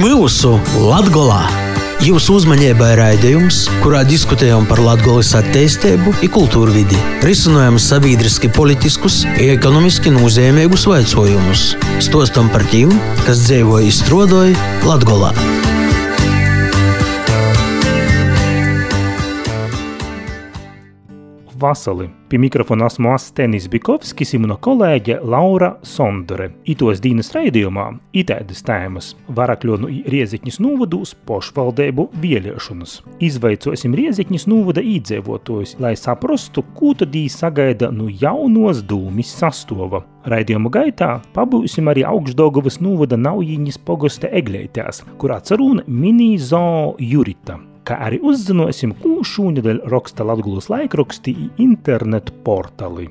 mūsu Latgolā! Jūsu uzmanībai raidījums, kurā diskutējam par Latvijas attīstību, kultūru vidi, risinām sabiedriski, politiskus, ekonomiski nozīmīgus jautājumus, stostam par tiem, kas dzīvo izstrādāja Latvijā. Vasali. Pie mikrofona esmu Astenis Bikovskis un mana kolēģe Laura Sondore. Itos dienas raidījumā itēdas tēmas - varakļonu Rieziņas novadūs pošvaldību vieliešanas. Izveicosim Rieziņas novada īdzīvotājus, lai saprastu, ko tad viņi sagaida no jaunos dūmis sastova. Raidījuma gaitā pabūsim arī augšdaugavas novada Naujiņas pogosta eglētās, kurā cerūna mini-zoo Jurita kā arī uzzināsim, ko šūnedēļ raksta Latvijas laikraksti internetu portāli.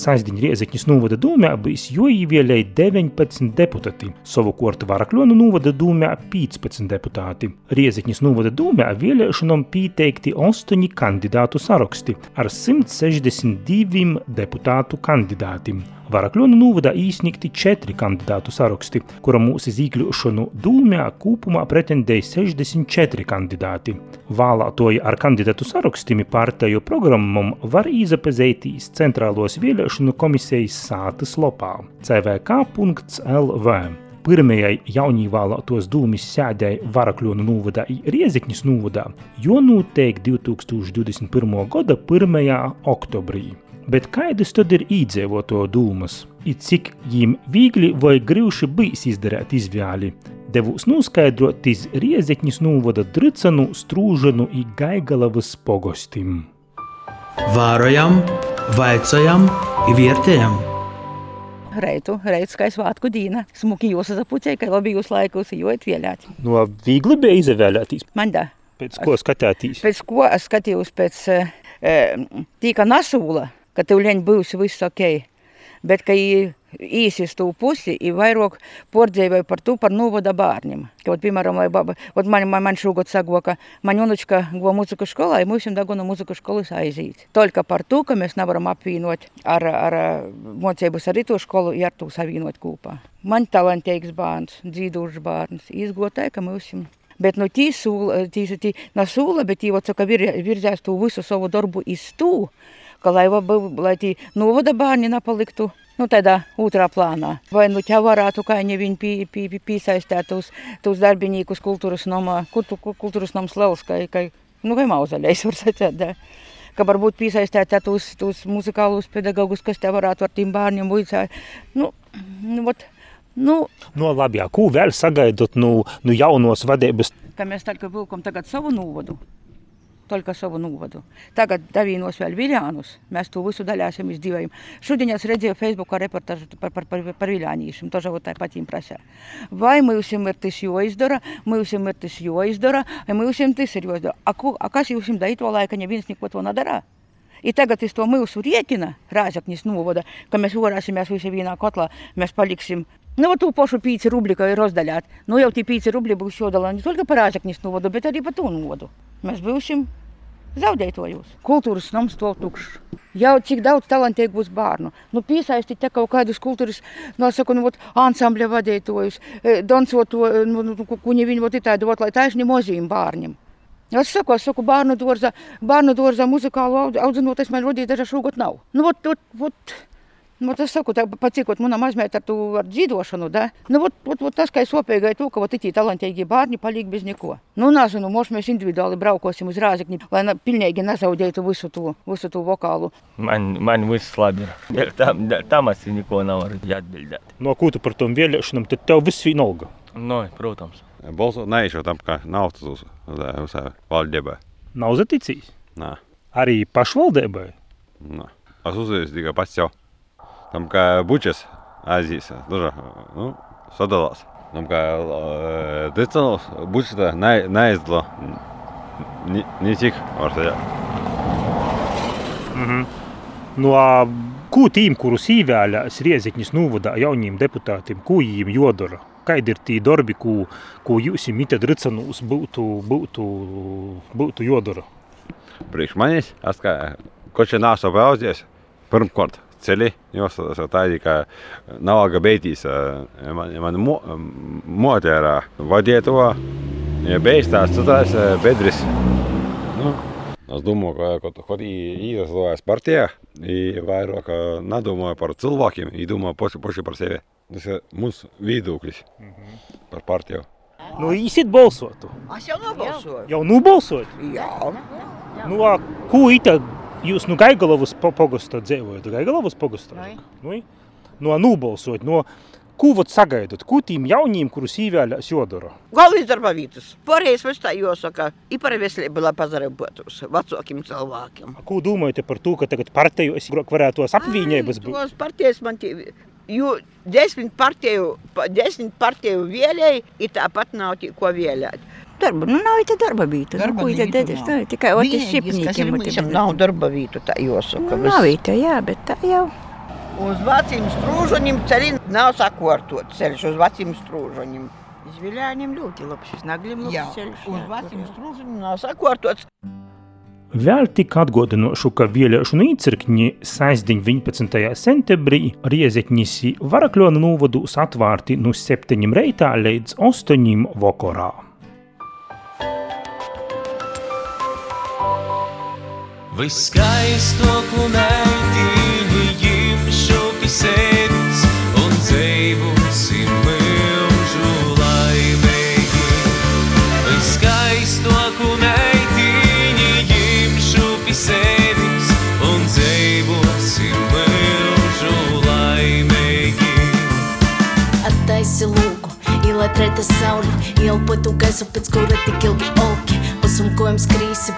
Saizdiņa Rieziņas novada dūmē bijis joīvielēja 19 deputāti, savukārt Varakļonu novada dūmē 15 deputāti. Rieziņas novada dūmē vēlēšanām pieteikti 8 kandidātu saraksti ar 162 deputātu kandidātiem. Varakļonu novada īsniegti četri kandidātu saraksti, kura mūsu izīkļošanu dūmē kopumā pretendēja 64 kandidāti. Vēlētoji ar kandidātu sarakstiem partiju programmam var izapazētīs centrālos vēlēšanu komisijas sātas lopā cvk.lv. Pirmajai jaunīvēlētos dūmis sēdēja Varakļonu novadā Riezikņas novadā, jo noteikti 2021. gada 1. oktobrī. Bet kādas tad ir īdzīvoto dūmas? It cik viņiem viegli vai grūti bijis izdarīt izvēli? Devūs noskaidrot iz Riezekņas novada Dricanu, Strūžanu un Gaigalavas pogostim. Vārojam, vaicājam, vērtējam! Reitu, reitu kā svātku dīna. Smuki jūs zapucēja, ka labi jūs laikus jūt vēlēt. No viegli bija izvēlēties. Man da. Pēc ko skatēties? Pēc ko es skatījos pēc e, tīka nasūla ka tev leņ būs viss ok. Bet, ka īsies tu pusi, ir vairāk pordzēvēju par to, par novada bērniem. Kaut, piemēram, vai baba, ot man, man, man šogad sago, ka man unučka go muziku skolā, un mums dagona muziku skolas aiziet. Tolka par to, ka mēs nevaram apvienot ar, ar mocības ar rīto skolu, ja ar to savienot kopā. Man talantīgs bērns, dzīvošs bērns, izgotāja, ka mums Bet nu, tī sūla, tī, tī, na sūla, bet tī, saka, vir, virzēs to visu savu darbu iz to, ka lai, lai tī novada bērni nepaliktu nu, tādā otrā plānā. Vai nu ķā varētu kaini viņi pī, pī, pī, pīsaistēt tos, tos darbinīkus kultūras nomā, kultu, kultūras noms liels, kā, kā, nu, vai mauzaļais var sacēt. Da. Ka varbūt piesaistīt tos, tos muzikālus pedagogus, kas te varētu ar tiem bērniem būt. Nu, nu, ot, Nu, no labi, jā, ko vēl sagaidot no, no jaunos vadības? Ka mēs tagad vilkam tagad savu novadu Только savu novadu. Tagad davīnos vēl Viljānus. Mēs to visu daļāsim izdzīvojam. Šodien es redzēju Facebookā reportažu par, par, par, par Viljānīšiem. To jau tā patīm prasē. Vai mums ir tas jāizdara, mums ir tas jāizdara, vai mums tas ir jāizdara. A, a kas jums darīt to laiku, ja neviens neko to nedara? I tagad es to mūsu riekina, Rāzaknis novada, ka mēs varēsimies visi vienā kotlā, mēs paliksim Nu, tu pašu 5 rubļi, kā ir rozdaļāt. Nu, jau tie 5 rubļi būs jodala ne tikai par āžaknis novodu, bet arī par to novodu. Mēs būsim zaudētojos. Kultūras nams to tukšs. Jau cik daudz talantīgu būs bērnu. Nu, piesaistīt te kaut kādus kultūras, nosaku, nu, ansambļa vadītojus, dansot to, nu, nu, ko viņi vot itādu, vot, lai taisni mozīm bērniem. Es saku, es saku, bērnu dārza, bērnu dārza muzikālu audzinot, es man rodīju, dažā šogad nav. Nu, vot, vot, vot, Nu, tas saku, tā, pacīkot manā mazmēta ar, tu, ar dzīvošanu, da? Nu, vot, vot, vot tas, ka es opēgai to, ka vot itī talantīgi bērni paliek bez neko. Nu, nezinu, možda mēs individuāli braukosim uz Rāzekni, lai ne, pilnīgi nezaudētu visu to, visu to vokālu. Man, man viss labi ir. Tam, tam es neko nevaru atbildēt. No ko tu par tom vēlēšanām, tad tev viss vienalga? No, protams. Balsot neizšķirt tam, ka nav tas uz, uz, uz valdībai. Nav zaticījis? Nē. Arī pašvaldībai? Nē. Es uzzīju tikai pats jau. Tam kā bučas aizies, tur nu, sadalās. Tam kā decanos bučas ne, neizdala ne tik var teikt. -hmm. No ko tīm, kurus īvēlēs Riezikņas novadā jauniem deputātiem, ko viņiem jodara? Kādi ir tie darbi, ko, ko jūs mitad ricanos būtu, būtu, būtu jodara? Priekš manis, es kā koči nāsu paudzies, pirmkārt jostotas tādi, ka nav gabeitīs, ja man, ja man mo, motērā vadīja to, ja beigstās citās bedris. Nu, Es domāju, ka kaut īstenībā partijā vairāk nedomāju par cilvēkiem, domāju paši, paši par sevi. Tas ir mūsu viedoklis mm -hmm. par partiju. Nu, īsit balsotu. Es jau nobalsoju. Jau nobalsot? Jā. Nu, a, ko ita jūs nu Gaigalovas pogastā dzīvojat? Gaigalovas pogastā? Nu, nu, nobalsot. Nu, Ko vot sagaidat? Ko tiem jauniem, kurus īvēlēs jodara? Galvenais darba vietas. Pareizi mums tā jāsaka. I par veselību, lai pazarētos vecākiem cilvēkiem. Ko domājat par to, ka tagad partiju es varētu tos apvienības būt? Tos partijas man tie, jo desmit partiju, desmit partiju vēlēji, i tāpat nav ko vēlēt. Darba, nu nav tā darba vieta. Darba nu, ko vietu tā darīs? Tā ir tikai ir šipniekiem. mums, nav darba vietu, tā jāsaka. Nu, nav tā, jā, bet tā jau. Uz veciem strūžaņiem ceļi nav sakārtot ceļš uz veciem strūžaņiem. Zviļāņiem ļoti labs, šis nagļiem Jā, labs ceļš. uz jā, tur, veciem jā. strūžaņiem nav sakārtots. Vēl tik atgādinošu, ka vēlēšanu īcirkņi sēsdiņ 11. septembrī Riezekņisi Varakļonu novados atvārti no 7 reitā līdz 8 vakarā. Viskaistāko meitiņu ņemšu pie sevis un dzīvosim mūžu laimīgi. Viskaistāko meitiņu ņemšu pie sevis un dzīvosim mūžu laimīgi. Attaisi lūgu, ielai treta sauli, ielpotu gaisu, pēc kura tik ilgi augi. Uzumkojam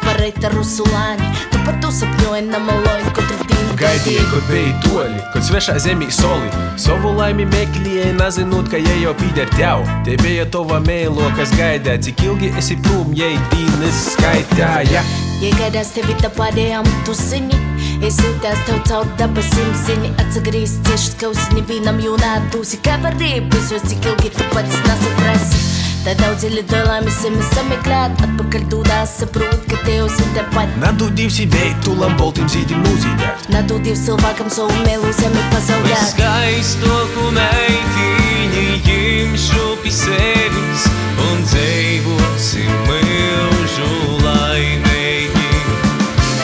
par reita rusulāņi, tu par to sapņoji namaloji katru dienu. Gaidīju, kad biji toļi, kad svešā zemī soli. Savu laimi meklēji, nezinot, ka jai jau pīdēr tev. Te bija tava mēlo, kas gaidē, cik ilgi esi prom, jai dīnes skaitāja. Ja gaidās tevi tā pādējām tu zini, es jūtās tev caur dabasim zini, atsagrīz cieši skausiņi vīnam jūnā tūsi, kā var rīpēsos, cik ilgi tu pats nesaprasi. Tā daudz ir lidojumi, sameklēt, atpakaļ tūdās saprot, ka tev zin tepat. Nadūdīvs ir veitu, lamboltim zīdim mūzīdēt. Nadūdīvs cilvēkam savu mēlu zemi pasaulē. Viskaistāko meitiņu ņemšu pie sevis un dzīvosim mūžu laimīgi.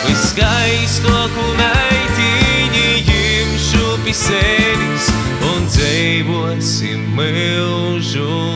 Viskaistāko meitiņu ņemšu pie sevis un dzīvosim mūžu laimīgi.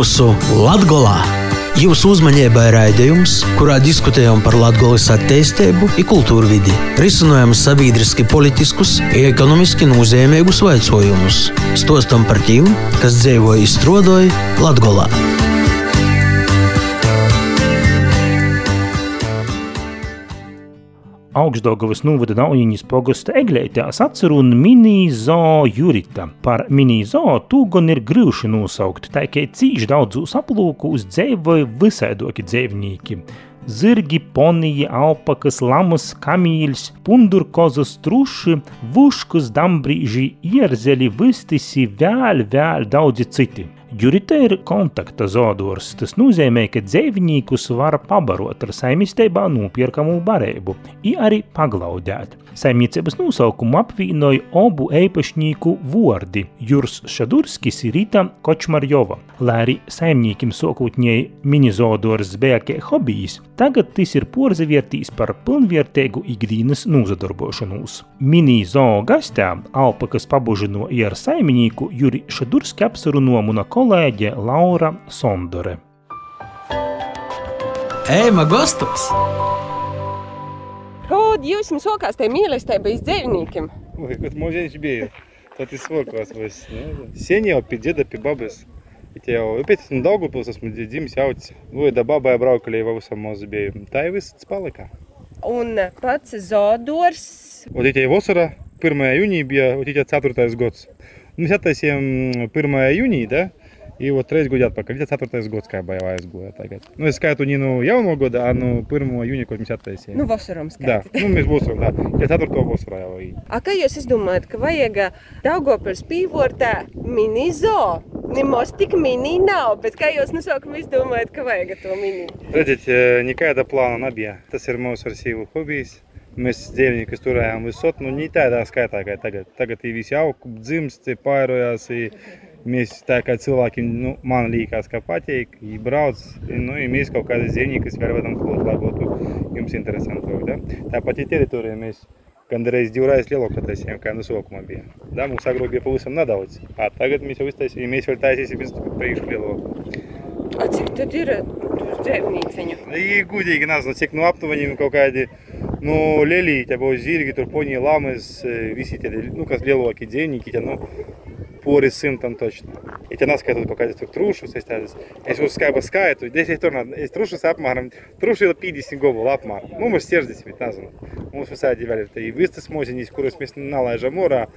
Pie mūsu Latgolā! Jūsu uzmanībai raidījums, kurā diskutējam par Latvijas attīstību, kultūru vidi, risinām sabiedriski politiskus ekonomiski nozīmīgus jautājumus, stostam par tiem, kas dzīvoja izstrādāja Latvijā. Augstdagovas novada Naujiņas pogosta eglētās atceru un mini-zoo Jurita. Par mini-zoo tūgon ir grūši nosaukt, tā kā cīši daudzos aplūkos dzēvoja visaidoki dzēvnīki. Zirgi, poniji, alpakas, lamas, kamīļs, pundurkozas, truši, vuškus, dambrīži, ierzeli, vistisi, vēl, vēl daudzi citi. Jurita ir kontakta zodors. Tas nozīmē, ka dzīvniekus var pabarot ar saimniecībā nopirkamu barību, i arī paglaudēt. Saimniecības nosaukumu apvienoja obu īpašnieku vārdi - Jurs Šadurskis un Rīta Kočmarjova. Lai arī saimniekiem sokotņēji minizodors bija kā hobijs, tagad tas ir porzavērtīs par pilnvērtīgu ikdienas nozadarbošanos. Mini-zoo gastā alpakas pabužino ar saimnieku Juri Šadurski apsarunomu no kolēģe Laura Sondore. Ēma gastos! Kāda jums sokās tie mīlestība iz dzīvniekiem? Ой, как мужик бьет. Тот и свок вас вось. Сеня, пи деда, пи бабas. Tie jau pēc tam Daugupils esmu dzimis jauts. Vai da babai braukali jau visam mūsu bija. Tā jau viss palika. Un pats Zodors. Вот эти vasara 1 jūnija bija, вот эти 4 gads. Mēs attaisījām 1 jūnija, да? И вот трīs gadi atpakaļ, tas ceturtais gads, kā jau aizgāja tagad. Nu, es skaitu ne no jauno gada, bet no 1. jūnija, ko mēs attaisījām. Nu, vasaram Да, skaitīt. nu, mēs vasaram, да. Ja 4. vasarā jau ir. A, kā jūs izdomājat, ka vajag Daugopils pīvortā mini-zoo? Nemaz tik mini nav, bet kā jūs nosaukumu izdomājat, ka vajag to mini? Redziet, nekāda plāna nebija. Tas ir mūsu ar sīvu hobijs. Mēs dzīvniekus turējām visot, nu, ne tādā skaitā kā tagad. Tagad ir visi augi, dzimsti, pārojās. i Mēs tā kā cilvēki, nu, man liekas, ka patīk, viņi brauc, nu, i mēs kaut kādas dzīvniekus varam klāt, lai būtu jums interesantāk. Da? Tāpat ir teritorija, mēs gandrīz divreiz lielāka taisījām, kā no sākuma bija. Da? Mums agrāk bija pavisam nedaudz. A, tagad mēs jau iztaisījām, mēs vēl taisīsim priekšu lielāku. A, cik tad ir tur dzīvnīciņu? И гудīgi nezinu, cik no aptuveni kaut kādi nu, lieli, tie būs zirgi, tur poņi, lamas, e, visi tie, nu, kas lielākie dzīvnieki, tie, nu, по там точно. И тебе нас скажут, какая трушу, все стязис. Если уж скайба скай, то 10 тонн, если трушу с апмаром, трушу это 50 гобу, лапмар. Ну, мы же здесь ведь названо. Мы все сади вяли, это и высты смози, не скоро смесно на лежа мора,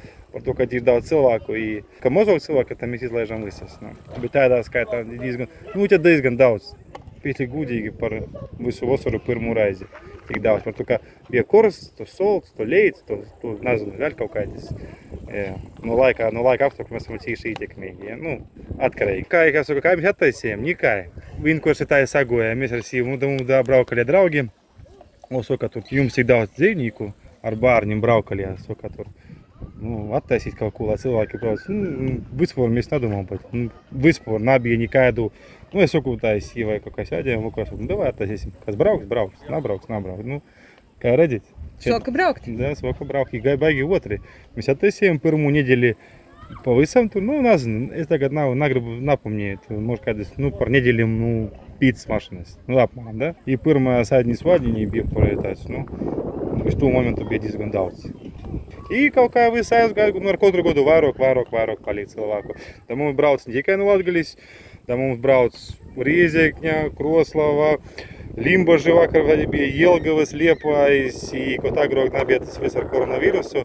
только дир дал целаку, и камозов целак, это месяц лайжа мыслис. Ну, битая да скай, там дизган, ну, у тебя дизган даус. Пихли гуди, пар высу восору пыр мурази. Tik daudz par to, ka bija kurs, to solts, to leits, to, to nezinu, vēl kaut kādas. Jā. No laika, no laika apstākļu mēs esam cīši ietekmīgi. Ja? Nu, atkarīgi. Kā jau saku, kā mēs attaisījām, nekai. Vienkārši tā sagojām, mēs ar sīvu mums braukali ar draugiem. O, saka, tur jums ir daudz dzīvnieku, ar bērniem braukali, ja, saka, tur. Nu, attaisīt kaut ko, lai cilvēki brauc. Nu, vispār mēs nedomājam par to. Nu, vispār nebija nekādu, Nu, es jau tā izsīvēju kaut kādā ķēdiņā, un nu, nu, tas ir. Kas brauks, brauks, nebrauks, nebrauks. Nu, kā redzat, Сколько браук? Да, сколько браук. И гайбаги отри. Мы сяты сеем первую неделю по высам, то, ну, нас, это как на, на гриб напомни, то, может, когда, ну, пар неделю, ну, пит с машины. Ну, да, да? И пырма садни свадьи не бил пролетать, ну, uz to momentu bija diezgan daudz. Ir kaut kā visai aizgājis, nu, ar katru gadu vairāk, vairāk, vairāk palīdz cilvēku. Tad mums brauc ne tikai no Latvijas. Tā mums brauc Riezekņa, Kroslava, Limbaži vakar vēl bija Jelgavas, Liepājas, i kaut agrāk nebija tas viss ar koronavīrusu.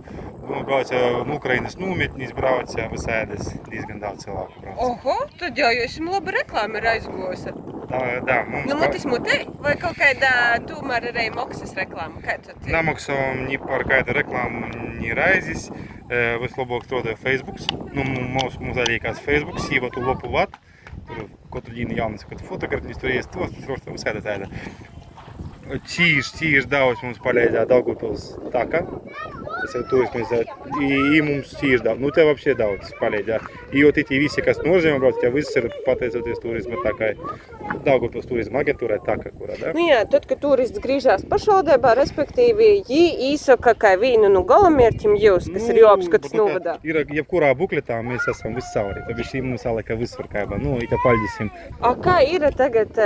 Mums brauca no Ukrainas nometnīs, brauca visādas diezgan daudz cilvēku brauc. Oho, tad jau jūs esam labi reklāma ir aizgojusi. Tā, tā, mums Nu, mutis mutē, vai kaut kādā tomēr arī maksas reklāma? Kā tad ir? Namaksājām ni par kādu reklāmu, ni raizes. Vislabāk strādāja Facebook. Nu, mums, mums arī kāds Facebook, sīva tu lopu vat. Tur katru dienu jaunas, kad fotografijas tur ies tos, tur tur visāda tāda. Cīši, cīši daudz mums palīdzēja Daugavpils taka. tas ir turisms, jā. I, i mums ir daudz, nu te вообще daudz palīdz, jā. I, jo tie visi, kas nozīmē brauc, tie viss ir pateicoties turisma, tā kā Daugavpils turisma aģentūrai tā kā kurā, jā. Nu jā, tad, kad turists griežas pašvaldībā, respektīvi, viņi īsaka kā vienu no galamērķiem jūs, kas ir jāapskatas novadā. Ir jebkurā bukletā mēs esam viscauri, tad šī mums salika visur kā, nu, i kā paļģisim. A kā ir tagad,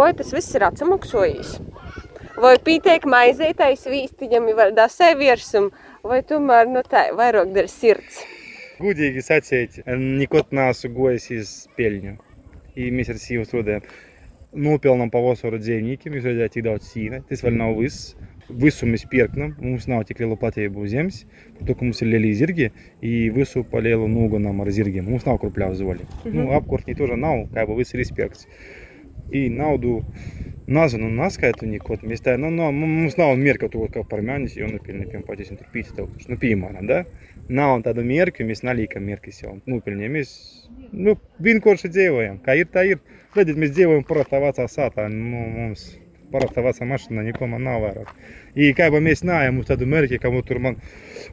vai tas viss ir atsamaksojis? Vai pīteik maizītais vīstiņam ir dasē virsum, vai tomēr, nu tā, vairāk dar sirds? Gudīgi sacīt, nekad neesmu gojis iz peļņu. i misir sīvas rudē. Nopelnām pavasara dzīvniekiem, jūs redzējāt, cik daudz sīna. Tas vēl nav viss. Visu mēs pirkam, mums nav tik liela patība uz zemes, to, ka mums ir lieli zirgi, un visu palielu nogunam ar zirgiem. Mums nav krupļā zoli. Mm -hmm. nu, Apkurtņi tur nav, kā jau viss ir izpirkts. И науду назану наскает у них кот места, но, но мы знал мерка то, как пармянись, и он напильный пьем потесен, пить это, ну пьем она, да? Nav tādu mērķu, mēs neliekam mērķis jau nopelnīja. Mēs, nu, vienkārši dzīvojam. Kā ir, tā ir. Redziet, mēs dzīvojam parastā vecā sātā. Nu, mums parastā vecā mašīna nekam nav vairāk. I kā бы mēs neejam uz tādu mērķi, ka mu tur man,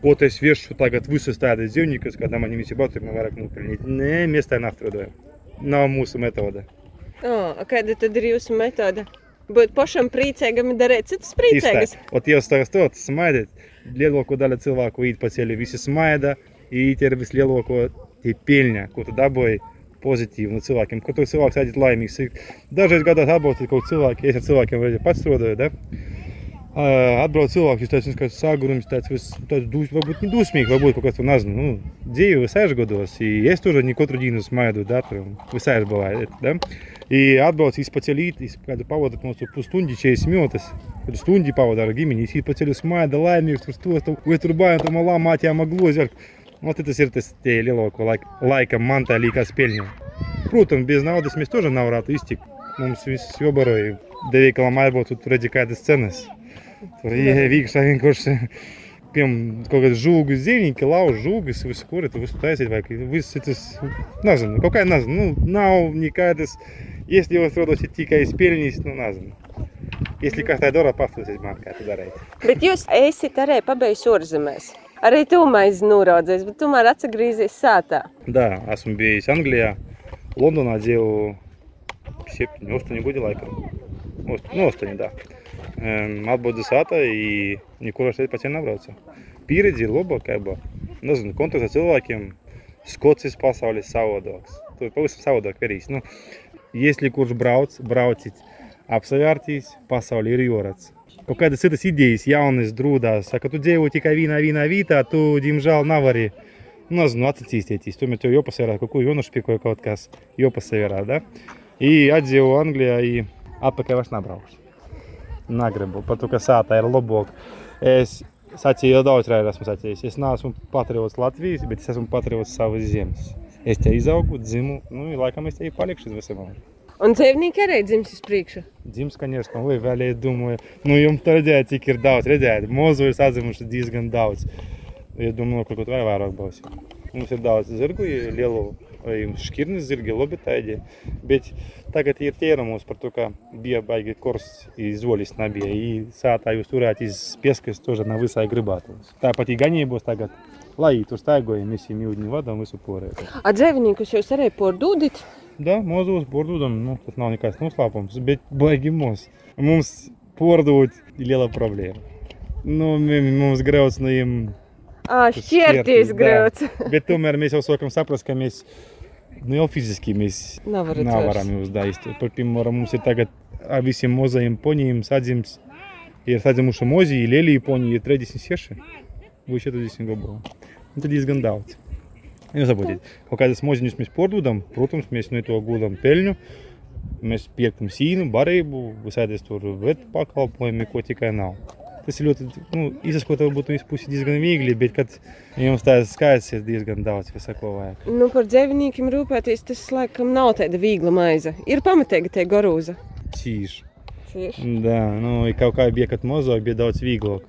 ot, es viešu tagad visus tādus dzīvniekus, kad man visi batu, man vairāk nopelnīt. Nē, mēs tā nestrādājam. Nav mūsu metode. O, a kāda tad ir jūsu metode? Būt pašam priecīgam un darīt citus priecīgus? Ot jūs tagad stot, smaidiet, lielāko daļu cilvēku īt pa ceļu, visi smaida, īt ir vislielāko tie peļņa, ko tu dabūji pozitīvi no cilvēkiem, ko tu cilvēks aiziet laimīgs. Dažreiz gadās atbalstīt kaut cilvēki, es ar cilvēkiem reizi pats strādāju, da? Atbrauc cilvēks, jūs tāds, ka sagurums, tāds, vis, tāds dus, varbūt ne dusmīgi, varbūt kaut kas tur nezinu, nu, dzīve visai gados, i es тоже не katru dienu smaidu, da, tur visai bывает, da? И atbrauc izpaceļīt, kādu pavadot mums tur pustundi, 40 minūtes, kādu stundi pavadot ar ģimeni, es izpaceļu smaida, laimīgs, tur stos, tur, vai tur bājam, tur malā mātījām aglozi, Nu, tas ir tas tie lielāko laika, laika man tā līkās peļņa. Protams, bez naudas mēs тоже nav varētu iztikt. Mums viss jobaroja. Deveikala maibo, tu tur redzi kādas cenas. Tur ieeja iekšā vienkārši piemēram, kaut kādas žūgas zīmīgi, lauž žūgas, visu kuri, tu visu taisīt, vai viss tas, nezinu, kaut kā nezinu, nu, nav nekādas, если jūs rodosit tikai spēļņīs, nu, nezinu. Если kas tā dara, pastāstīt man, kā tu darīt. Bet jūs esat arī pabeidzis ārzemēs. Arī tu maizi noraudzējis, bet tomēr atgriezies sātā. Да, esmu bijis Anglijā, Londonā dzīvoju 7, 8 gadi laikam. Ost- Nu, 8, да. Um, atbūdu sātā, i nekur aš šeit pats nebraucu. Pieredzi ir laba, kā бы, nezinu, kontakts ar cilvēkiem, Skocijas pasaules savādāks. Tur pavisam savādāk verīs. Nu, если kurš brauc, braucit, apsavērtīs, pasauli ir jūrats. Kaut kādas citas idejas, jaunas drūdās, ka tu dzīvo tikai vienā, vienā vietā, tu, diemžēl, nevari, nu, nezinu, attīstīties. Tomēr tev jāpasavērā, kaut ko jonušpīkoja kaut kas, jāpasavērā, da? I atdzīvo Anglijā, i atpakaļ vairs nebraukšu. Negribu, pat tu, ka sātā ir labāk. Es sacīju jau daudz reizes, esmu sacījis, es neesmu patriots Latvijas, bet es esmu patriots savas zemes. Es te izaugu, dzimu, nu, i laikam es te и palikšu uz visam. Un dzīvnieki arī dzims uz priekšu. Dzims, конечно, oi, vēl es domāju, nu, jums tā redzēt, cik ir daudz, redzēt, mozu ir sadzimuši diezgan daudz. Es domāju, ka kaut vai vairāk būs. Mums ir daudz zirgu, ir lielu, škirnis irgi labi taidė, bet tagad ir tēramos par to, ka bija baigi kors izolis nebija, i sātā jūs turēt iz pieskas toža nav visai gribātos. Tāpat i ganībos tagad, lai tur staigojam, visiem jūdņu vadam visu porēju. A dzēvininkus jūs arī pordūdit? Da, mozos pordūdam, nu, tas nav nekāds noslēpums, bet baigi mūs. Mums pordūt liela problēma. Nu, mums grauds no jiem... Šķirtīs grauds. Bet tomēr mēs jau sākam saprast, ka mēs nu, jau fiziski mēs Nevarat nevaram jūs daist. Par piemēram, mums ir tagad ar visiem mozajiem ponijiem sadzims, ir sadzimuši mozi, lielī poniji ir 36, vai 40 gabalu. Un tad diezgan daudz. Nesabotiet, kaut kādas moziņus mēs pārdodam, protams, mēs no to gūdam peļņu. Mēs pērkam sīnu, barību, visādas tur vetu pakalpojumi, ko tikai nav. Tas ir ļoti, nu, izskatās, varbūt no vienas puses diezgan viegli, bet, kad jums tāds skaits ir diezgan daudz, kas sako vajag. Nu, par dzīvniekiem rūpēties, tas laikam nav tāda viegla maize. Ir pamatīgi tie garūza. Cīši. Cieši. Да, nu, kaut kā bija, kad mazāk bija daudz vieglāk.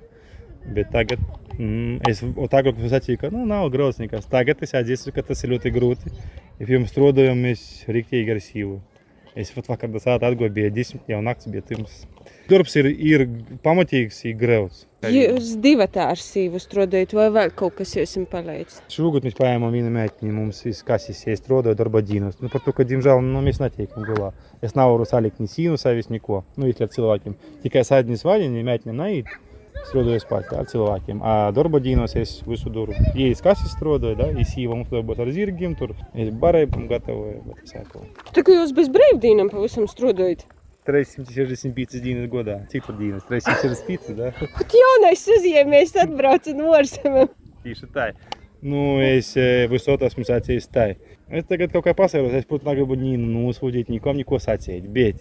Bet tagad mm, es tagad sacīju, ka nu, nav grūti nekas. Tagad es atzīstu, ka tas ir ļoti grūti. Ja pirms strādājām mēs rīktīgi ar sīvu. Es pat vakar atgoju, bija desmit, jau nakts bija pirms. Darbs ir, ir pamatīgs, ir grevs. Jūs divi ar sīvu strādājat, vai vēl kaut kas jums palīdz? Šogad mēs paņēmām vienu meiteni, mums ir kasis, es strādāju darba dienas. Nu, par to, ka, diemžēl, nu, mēs netiekam galā. Es nevaru salikt ni sīnu savis, neko, nu, ar cilvēkiem. Tikai sēdnis vaļiņi, meitene neiet. Strādāju pats ar cilvēkiem. A darba dienos es visu daru. Ja es kasis strādāju, da, es īvu mums darbos ar zirgiem, tur es barējumu gatavoju. Tā kā jūs bez brīvdīnām pavisam strādājat. 365 dienas godā. Cik tur dienas? 365, da? Pat jaunais uzņēmējs atbrauca no ārzemēm. Tieši tā. Nu, es e, visot esmu sacījis tā. Es tagad kaut kā pasaules, es, protams, negribu Nīnu nosūdzīt, nikom neko sacīt, bet,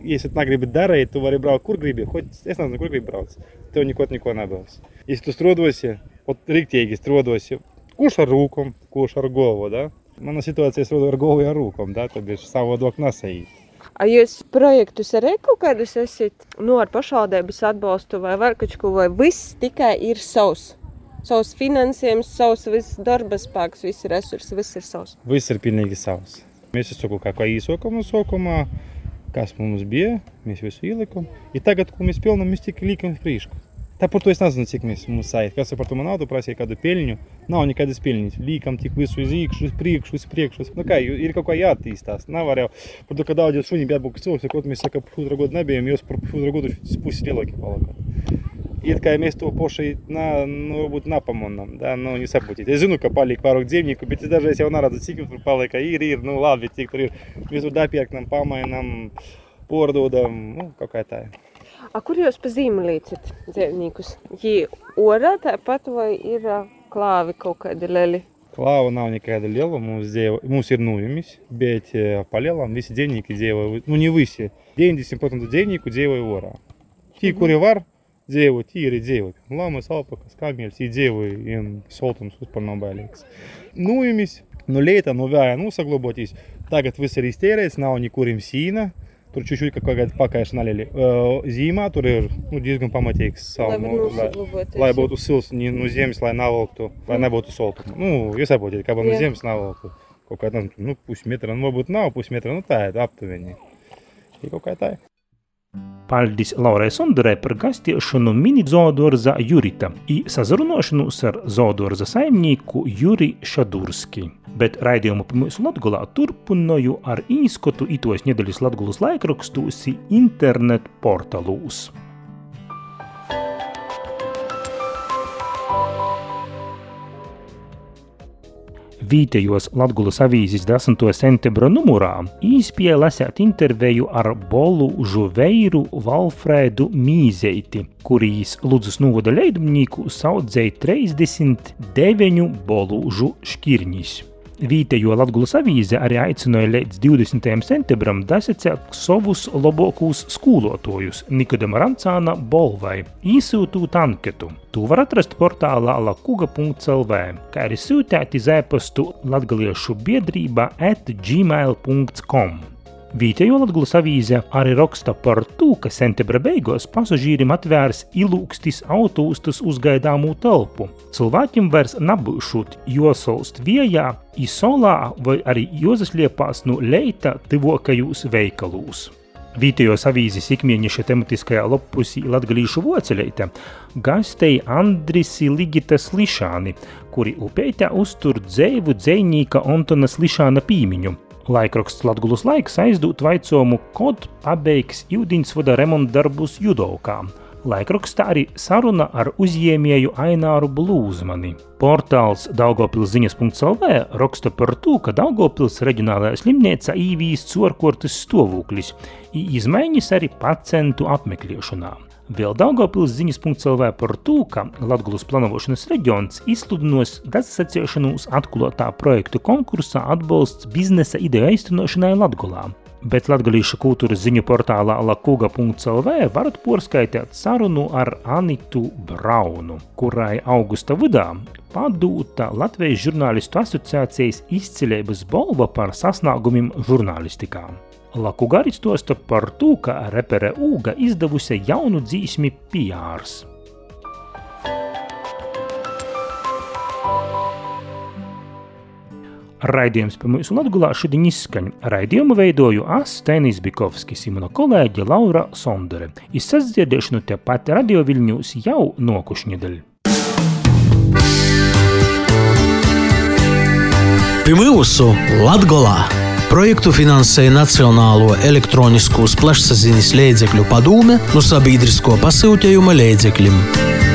ja es negribu darīt, tu vari braukt, kur gribi, hoć es nezinu, kur gribi braukt. Tev neko, neko nebūs. Ja tu strodosi, ot riktīgi strodosi, kurš ar rūkom, kurš ar galvu, da? Mana situācija strodo ar galvu ar rūkom, da? Tad ir savu dok nesajīt. A jūs projektus arī kaut kādus esat nu, ar pašvaldības atbalstu vai vēl kaut ko, vai viss tikai ir savs? Savs finansējums, savs viss darba spēks, visi resursi, viss ir savs. Viss ir pilnīgi savs. Mēs esam kaut kā īsākumā, sākumā, kas mums bija, mēs visu ielikām. Ja tagad, ko mēs pilnām, mēs tikai liekam priekšu. Tā par to es nezinu, cik mēs mums sajūt. Kas par to man naudu prasīja, kādu peļņu. Nav nekādas peļņas. Līkam tik visu uz iekšā, uz priekšu, uz priekšu. Nu, kā, ir kaut kā jāattīstās. Nav jau par to, ka daudz šūņi bija būt cilvēks, ko mēs sakām, pusotra gadu nebijām, jūs par pusotra gadu pusi lielāki palikāt. It kā mēs to paši na, nu, varbūt nepamanām, da, nu, nesaprotiet. Es zinu, ka palika pārāk dzīvnieku, bet es dažreiz jau neredzu, cik tur palika. Ir, ir, nu labi, cik tur ir. Mēs tur dapērkam, pamainām, pārdodam, nu, kaut kā tā. A, kur jūs pa zīmi līdzat dzīvniekus? Ja orā tāpat vai ir ā, klāvi kaut kādi leli? Klāva nav nekāda liela, mums, dzīvo, mums ir nujumis, bet eh, pa lielam visi dzīvnieki dzīvo, nu ne visi, 90% dzīvnieku dzīvo orā. Tie, kuri var, tie arī dzīvo. Lamas, alpakas, kameļs, tie dzīvo, un soltums vispār nav bailīgs. Nujumis, nu lieta, nu vēja, nu saglabātīs. Tagad viss ir iztērēts, nav nekur im sīna. Tur чуть-чуть kāda pakāpienas nalēli. Zīmā tur ir nu, diezgan pamatīgs salmu, lai, lai būtu sils no zemes, lai nevalktu, lai nebūtu soltu. Nu, jūs saprotat, kā no zemes nevalktu. Kaut kādā nu, pusmetra, nu, varbūt nav pusmetra, nu tā ir aptuveni. Ir kaut kā tā. Paldies Laurai Sondurai par gastiešanu mini zoodorza Jurita i sazarunošanos ar zoodorza saimnieku Juri Šadurski. Bet raidījumu pa mūsu Latgulā turpināju ar īskotu itos nedēļas Latgulas laikrakstūs i internet portalūs. Vītējos Latgulas avīzes 10. septembra numurā īspēja lasēt interviju ar Bolu Žuveiru Valfrēdu Mīzeiti, kurīs Ludzas novada leidumnīku saudzēja 39 Bolužu šķirņis. Vītējo Latgulas avīze arī aicināja līdz 20. septembram dasacēt savus labākos skolotojus Nikodama Rancāna Bolvai, īsūtūt anketu. To var atrast portālā lakuga.lv, kā arī sūtīt iz e-pastu latgaliešu biedrība at gmail.com. Vītējo Latgulas avīze arī raksta par to, ka septembra beigās pasažīrim atvērs ilūkstis autostas uzgaidāmu telpu. Cilvēkiem vairs nebūšot josaust viejā, isolā vai arī jozasliepās no leita tivokajūs veikalūs. Vītējos avīzes ikmēneša tematiskajā lapusī Latgalīšu voceleite gastei Andrisi Ligitas Lišāni, kuri upeitē uztur dzēvu dzējnīka Antona Lišāna pīmiņu. Laikraksts Latgulas laiks aizdūt vaicojumu, kod pabeigs Jūdiņsvada remonta darbus Judovkā. Laikrakstā arī saruna ar uzņēmēju Aināru Blūzmani. Portāls Daugopils.CLV raksta par to, ka Daugopils reģionālajā slimnīcā īvīsts orkortas stāvoklis, izmaiņas arī pacientu apmeklēšanā. Vēl Daugopils ziņas.CLV par to, ka Latgulas planošanas reģions izsludinās dasacēšanos atklātā projektu konkursā atbalsts biznesa ideja aiztenošanai Latgulā. Bet Latvijas kultūras ziņu portālā lakuga.clv varat porskaitīt sarunu ar Anitu Braunu, kurai augusta vidū padūta Latvijas žurnālistu asociācijas izcilības balva par sasniegumiem žurnālistikā. Lakuga arī stosta par to, ka repere Uga izdevusi jaunu dzīsmi PRs. Raidījums par mūsu Latvijā šodien izskan. Raidījumu veidoju Es, Tenis Bikovskis, un mana kolēģe Laura Sondere. Izsadzdzirdēšanu tepat Radio Viļņūs jau nokušņedaļ. Pie mūsu Latgolā projektu finansēja Nacionālo elektroniskos plašsaziņas līdzekļu padome no sabiedrisko pasūtījuma līdzekļiem.